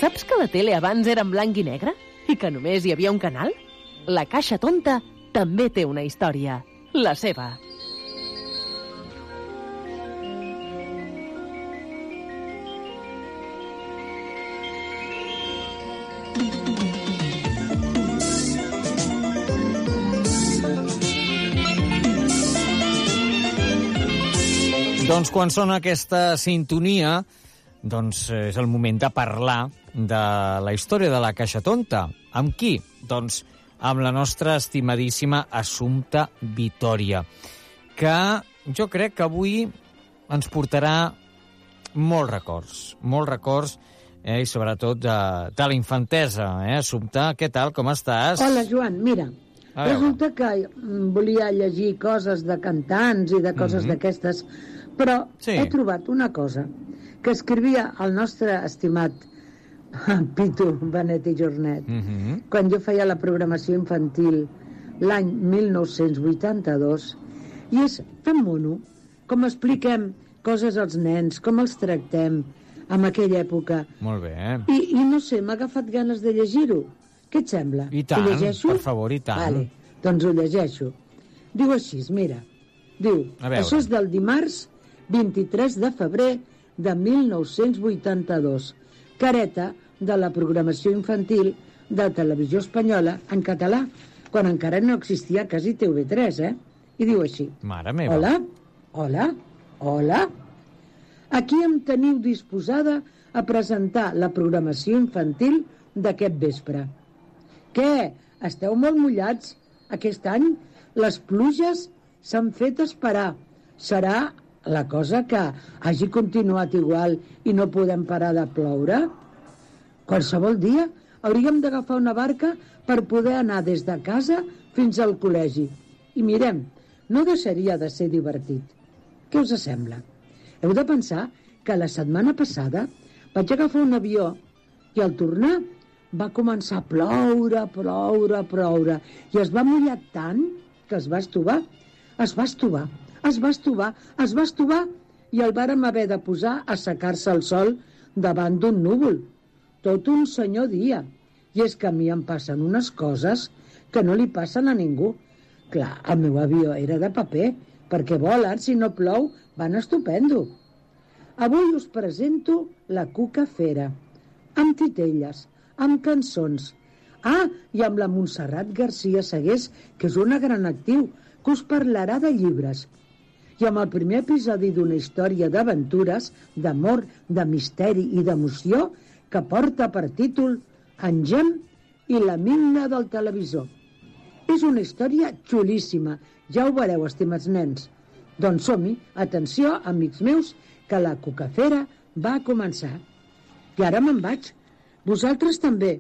Saps que la tele abans era en blanc i negre? I que només hi havia un canal? La Caixa Tonta també té una història. La seva. Doncs quan sona aquesta sintonia, doncs eh, és el moment de parlar de la història de la Caixa Tonta. Amb qui? Doncs amb la nostra estimadíssima Assumpta Vitòria, que jo crec que avui ens portarà molts records, molts records, eh, i sobretot de, de la infantesa. Eh? Assumpta, què tal, com estàs? Hola, Joan, mira, resulta que mm, volia llegir coses de cantants i de coses Mhm. d'aquestes, però Sí. he trobat una cosa que escrivia el nostre estimat (laughs) Pitu Benet i Jornet Mm -hmm. quan jo feia la programació infantil l'any 1982 i és tan mono com expliquem coses als nens, com els tractem en aquella època Molt bé. Eh? i, i no sé, m'ha agafat ganes de llegir-ho. Què et sembla? I tant, per favor, i tant. Vale, doncs ho llegeixo. Diu així, mira. Diu, això és del dimarts 23 de febrer de 1982. Careta de la programació infantil de Televisió Espanyola en català, quan encara no existia quasi TV3, eh? I diu així. Mare meva. Hola, hola, hola. Aquí em teniu disposada a presentar la programació infantil d'aquest vespre. Què? Esteu molt mullats? Aquest any les pluges s'han fet esperar. Serà la cosa que hagi continuat igual i no podem parar de ploure? Qualsevol dia hauríem d'agafar una barca per poder anar des de casa fins al col·legi. I mirem, no deixaria de ser divertit. Què us sembla? Heu de pensar que la setmana passada vaig agafar un avió i al tornar va començar a ploure, ploure, ploure i es va mullar tant que es va estovar. Es va estovar, es va estovar, es va estovar i el vàrem haver de posar a secar-se el sol davant d'un núvol. Tot un senyor dia. I és que a mi em passen unes coses que no li passen a ningú. Clar, el meu avió era de paper, perquè volen, si no plou, van estupendo. Avui us presento la Cuca Fera, amb titelles, amb cançons. Ah, i amb la Montserrat Garcia Segués, que és una gran actiu, que us parlarà de llibres. I amb el primer episodi d'una història d'aventures, d'amor, de misteri i d'emoció, que porta per títol Engem i la migna del televisor. És una història xulíssima, ja ho veureu, estimats nens. Doncs som-hi, atenció, amics meus, que la cucafera va començar. I ara me'n vaig. Vosaltres també.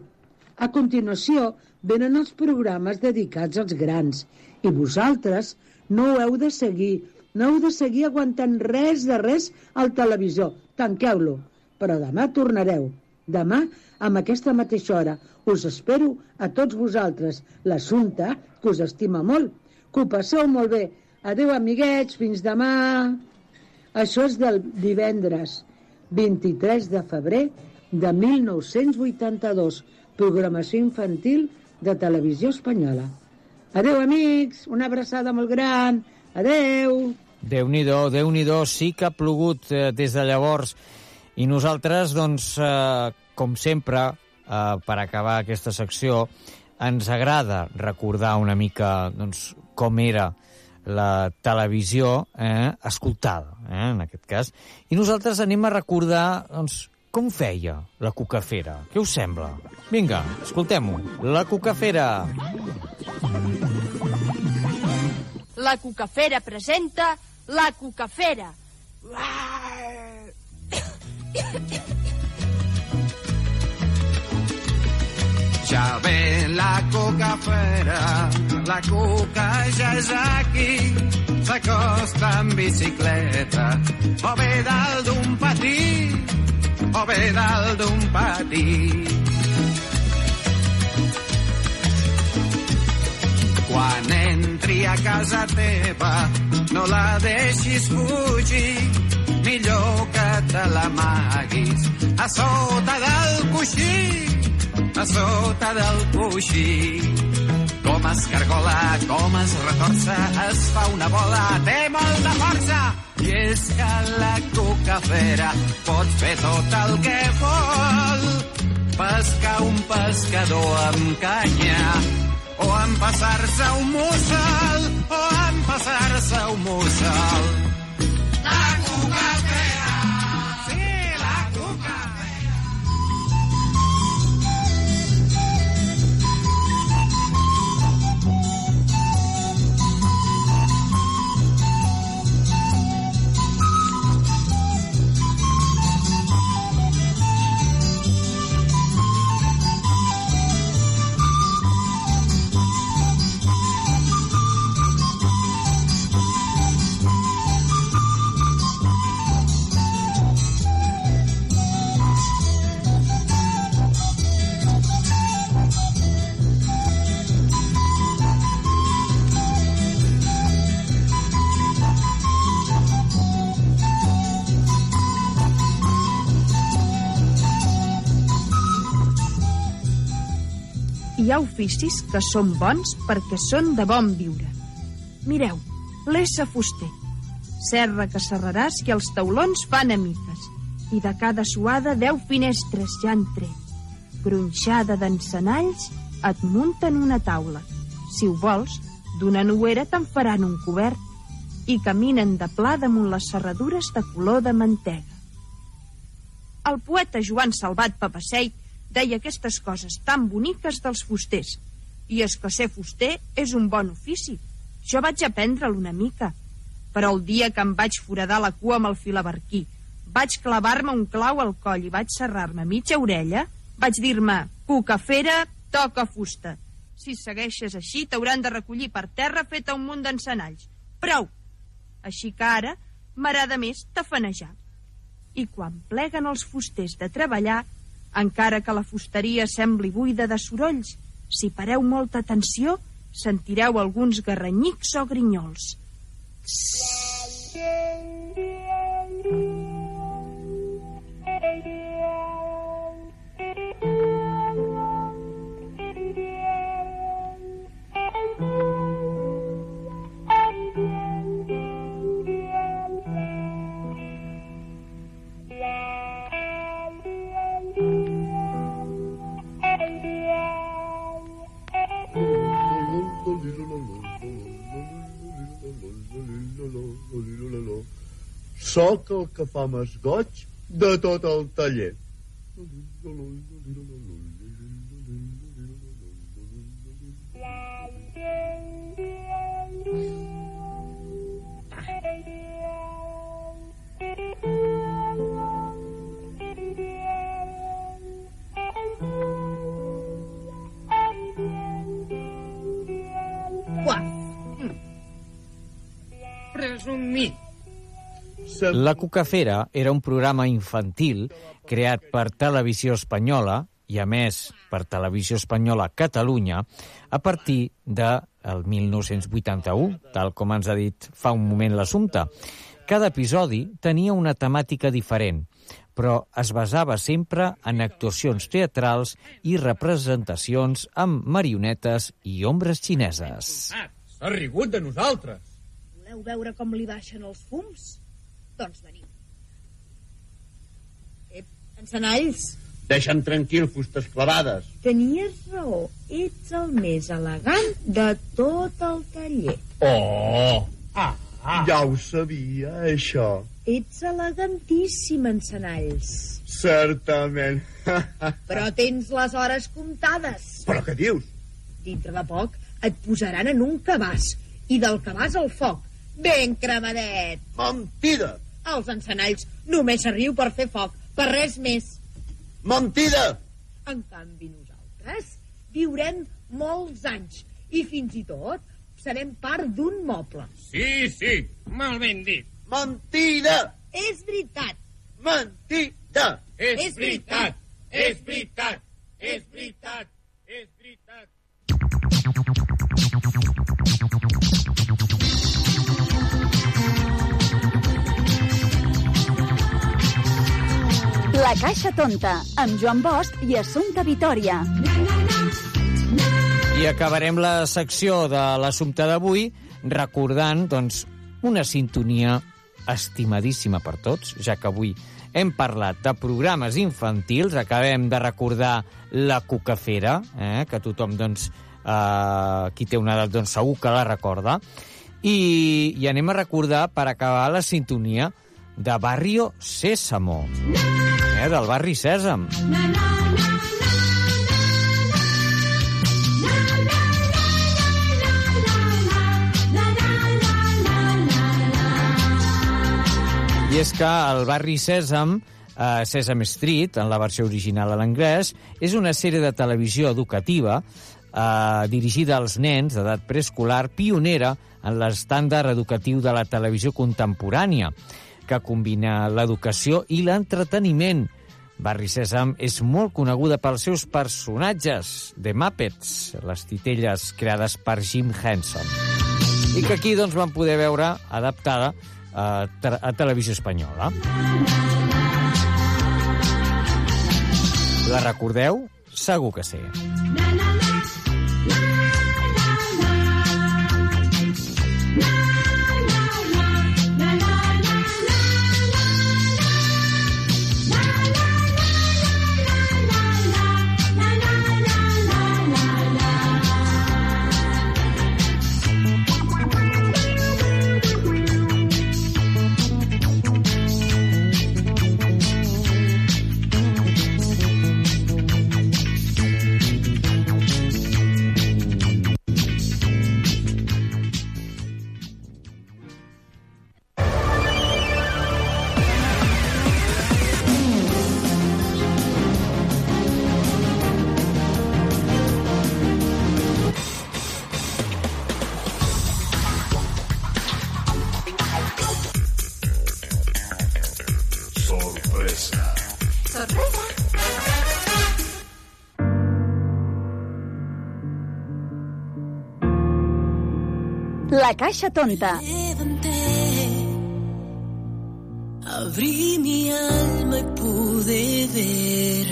A continuació venen els programes dedicats als grans i vosaltres no heu de seguir, no heu de seguir aguantant res de res al televisor. Tanqueu-lo. Però demà tornareu. Demà, amb aquesta mateixa hora, us espero a tots vosaltres. L'assumpte, que us estima molt. Que ho passeu molt bé. Adéu, amiguets, fins demà. Això és del divendres 23 de febrer de 1982, programació infantil de televisió espanyola. Adeu, amics, una abraçada molt gran. Adeu. Déu-n'hi-do, déu nhi déu sí que ha plogut eh, des de llavors. I nosaltres, doncs, eh, com sempre, eh, per acabar aquesta secció, ens agrada recordar una mica doncs, com era la televisió eh, escoltada, eh, en aquest cas. I nosaltres anem a recordar doncs, com feia la cucafera. Què us sembla? Vinga, escoltem-ho. La cucafera. La Cucafera presenta La Cucafera. Ja ve la cucafera, la cuca ja és aquí, s'acosta en bicicleta, o bé dalt d'un patí, o bé dalt d'un patí. Quan entri a casa teva, no la deixis fugir, millor que te l'amaguis a sota del coixí, a sota del coixí. Com es cargola, com es retorça, es fa una bola, té molta força. I és que la cucafera pot fer tot el que vol. Pescar un pescador amb canya, o empassar-se un mussol, o empassar-se un mussol. La Hi ha oficis que són bons perquè són de bon viure. Mireu, l'essa fuster. Serra que serraràs i els taulons fan a miques. I de cada suada deu finestres ja han tret. Gronxada d'encenalls et munten una taula. Si ho vols, d'una nuera te'n faran un cobert i caminen de pla damunt les serradures de color de mantega. El poeta Joan Salvat Papaseit deia aquestes coses tan boniques dels fusters. I és que ser fuster és un bon ofici. Jo vaig aprendre'l una mica. Però el dia que em vaig foradar la cua amb el filabarquí, vaig clavar-me un clau al coll i vaig serrar-me mitja orella, vaig dir-me, cucafera, toca fusta. Si segueixes així, t'hauran de recollir per terra feta un munt d'encenalls. Prou! Així que ara m'agrada més tafanejar. I quan pleguen els fusters de treballar, encara que la fusteria sembli buida de sorolls, si pareu molta atenció, sentireu alguns garranyics o grinyols. Soc el que fa més goig de tot el taller. Uah. Presumit. La Cucafera era un programa infantil creat per Televisió Espanyola i, a més, per Televisió Espanyola Catalunya a partir de el 1981, tal com ens ha dit fa un moment l'assumpte. Cada episodi tenia una temàtica diferent, però es basava sempre en actuacions teatrals i representacions amb marionetes i ombres xineses. S'ha rigut de nosaltres. Voleu veure com li baixen els fums? Doncs veniu. Ep, encenalls, Deixa'm tranquil, fustes clavades. tenies raó. Ets el més elegant de tot el taller. Oh! Ah, ah. Ja ho sabia, això. Ets elegantíssim, encenalls. Certament. Però tens les hores comptades. Però què dius? Dintre de poc et posaran en un cabàs i del cabàs al foc. Ben cremadet. Mentida! Els encenalls només s'arriu per fer foc, per res més. Mentida! En canvi, nosaltres viurem molts anys i fins i tot serem part d'un moble. Sí, sí, molt ben dit. Mentida! És veritat. Mentida! És veritat, és veritat, és veritat, és veritat. La Caixa Tonta, amb Joan Bosch i Assumpta Vitoria. I acabarem la secció de l'assumpte d'avui recordant doncs, una sintonia estimadíssima per tots, ja que avui hem parlat de programes infantils, acabem de recordar la Cucafera, eh, que tothom, doncs, eh, qui té una edat, doncs, segur que la recorda, i, i anem a recordar, per acabar, la sintonia de Barrio Sésamo, eh, del barri Sèsam. I és que el barri Sèsam, eh, Sesame Street, en la versió original a l'anglès, és una sèrie de televisió educativa eh, dirigida als nens d'edat preescolar, pionera en l'estàndard educatiu de la televisió contemporània, que combina l'educació i l'entreteniment. Barri Sèsam és molt coneguda pels seus personatges, The Muppets, les titelles creades per Jim Henson, i que aquí doncs, van poder veure adaptada a, te- a televisió espanyola. La recordeu? Segur que sí. Sorpresa. La Caixa Tonta. Abrí mi alma y pude ver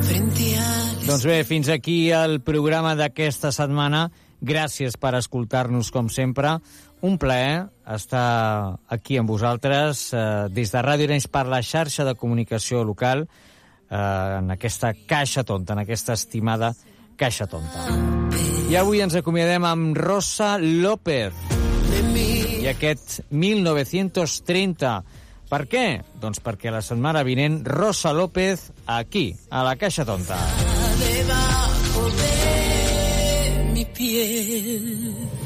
frente a Doncs bé, fins aquí el programa d'aquesta setmana. Gràcies per escoltar-nos, com sempre. Un plaer estar aquí amb vosaltres eh, des de Ràdio Arenys per la xarxa de comunicació local eh, en aquesta caixa tonta, en aquesta estimada caixa tonta. I avui ens acomiadem amb Rosa López i aquest 1930. Per què? Doncs perquè la setmana vinent Rosa López aquí, a la Caixa Tonta. debajo de mi piel.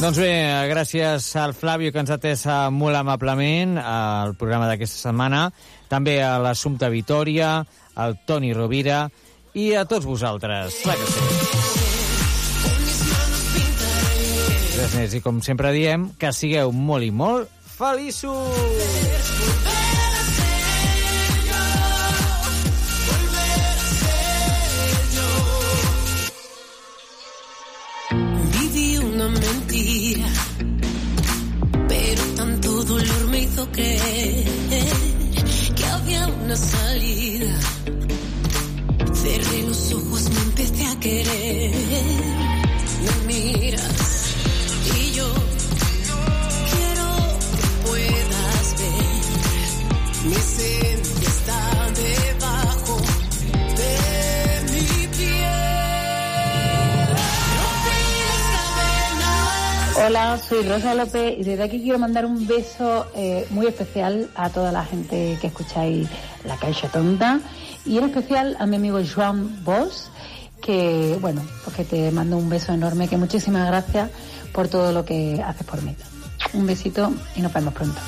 Doncs bé, gràcies al Flavio que ens ha atès eh, molt amablement al programa d'aquesta setmana, també a l'Assumpta Vitoria, al Toni Rovira i a tots vosaltres. Clar que sí. Més, i com sempre diem, que sigueu molt i molt feliços! Creer que había una salida. Cerré los ojos, me empecé a querer. Me miras Hola, soy Rosa López y desde aquí quiero mandar un beso eh, muy especial a toda la gente que escucháis La Caixa Tonta y en especial a mi amigo Joan Bosch, que bueno, pues que te mando un beso enorme, que muchísimas gracias por todo lo que haces por mí. Un besito y nos vemos pronto.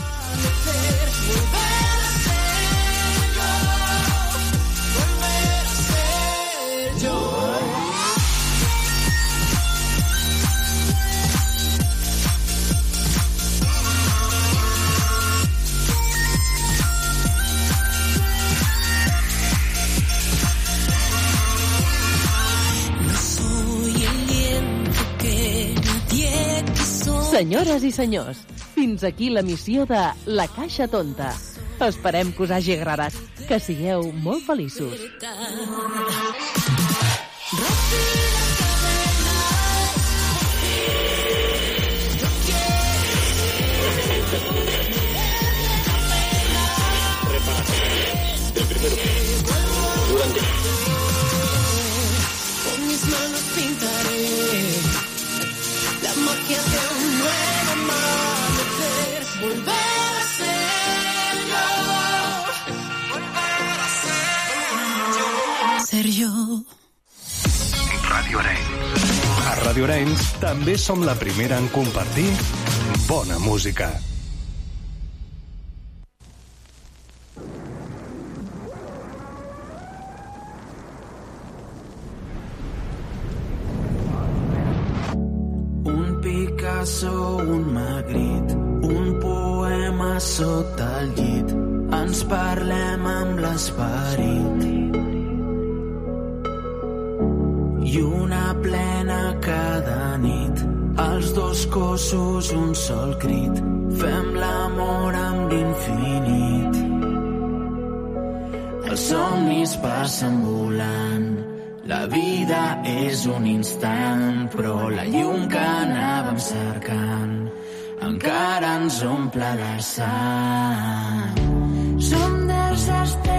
Senyores i senyors, fins aquí la missió de La Caixa Tonta. Esperem que us hagi agradat. Que sigueu molt feliços. Ràdio Arenys també som la primera en compartir bona música. Un Picasso, un Magritte, un poema sota el llit. Ens parlem amb l'esperit. I una plena dos cossos, un sol crit. Fem l'amor amb l'infinit. Els somnis passen volant. La vida és un instant, però la llum que anàvem cercant encara ens omple de sang. Som desastres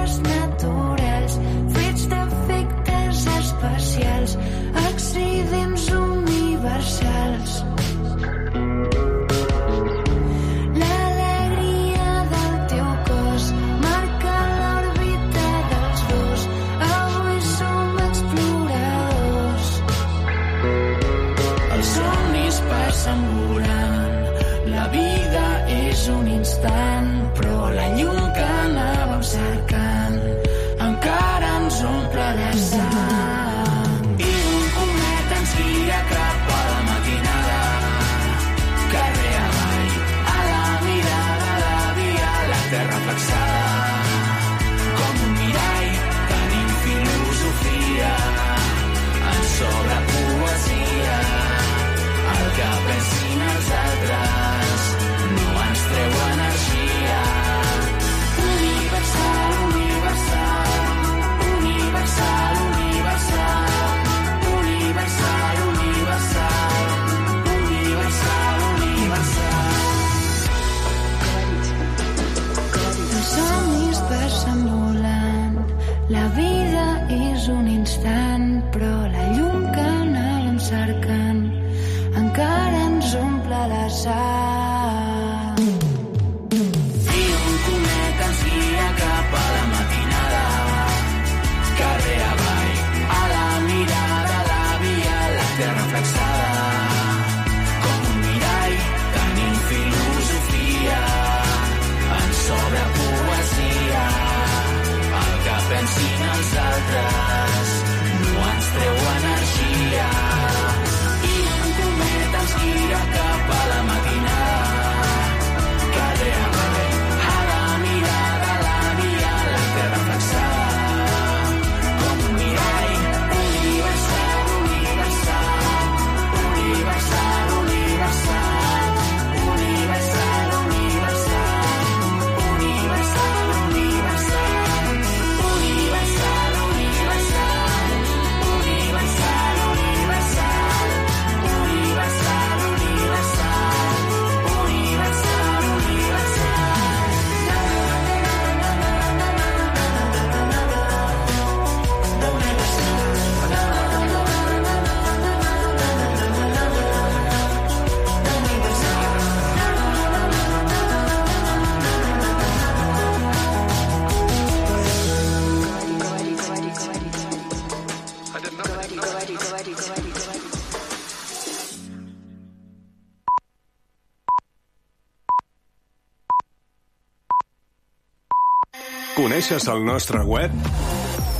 Coneixes el nostre web?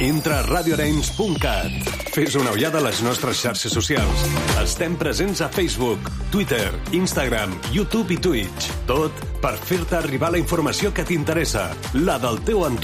Entra a radioarenys.cat. Fes una ullada a les nostres xarxes socials. Estem presents a Facebook, Twitter, Instagram, YouTube i Twitch. Tot per fer-te arribar la informació que t'interessa, la del teu entorn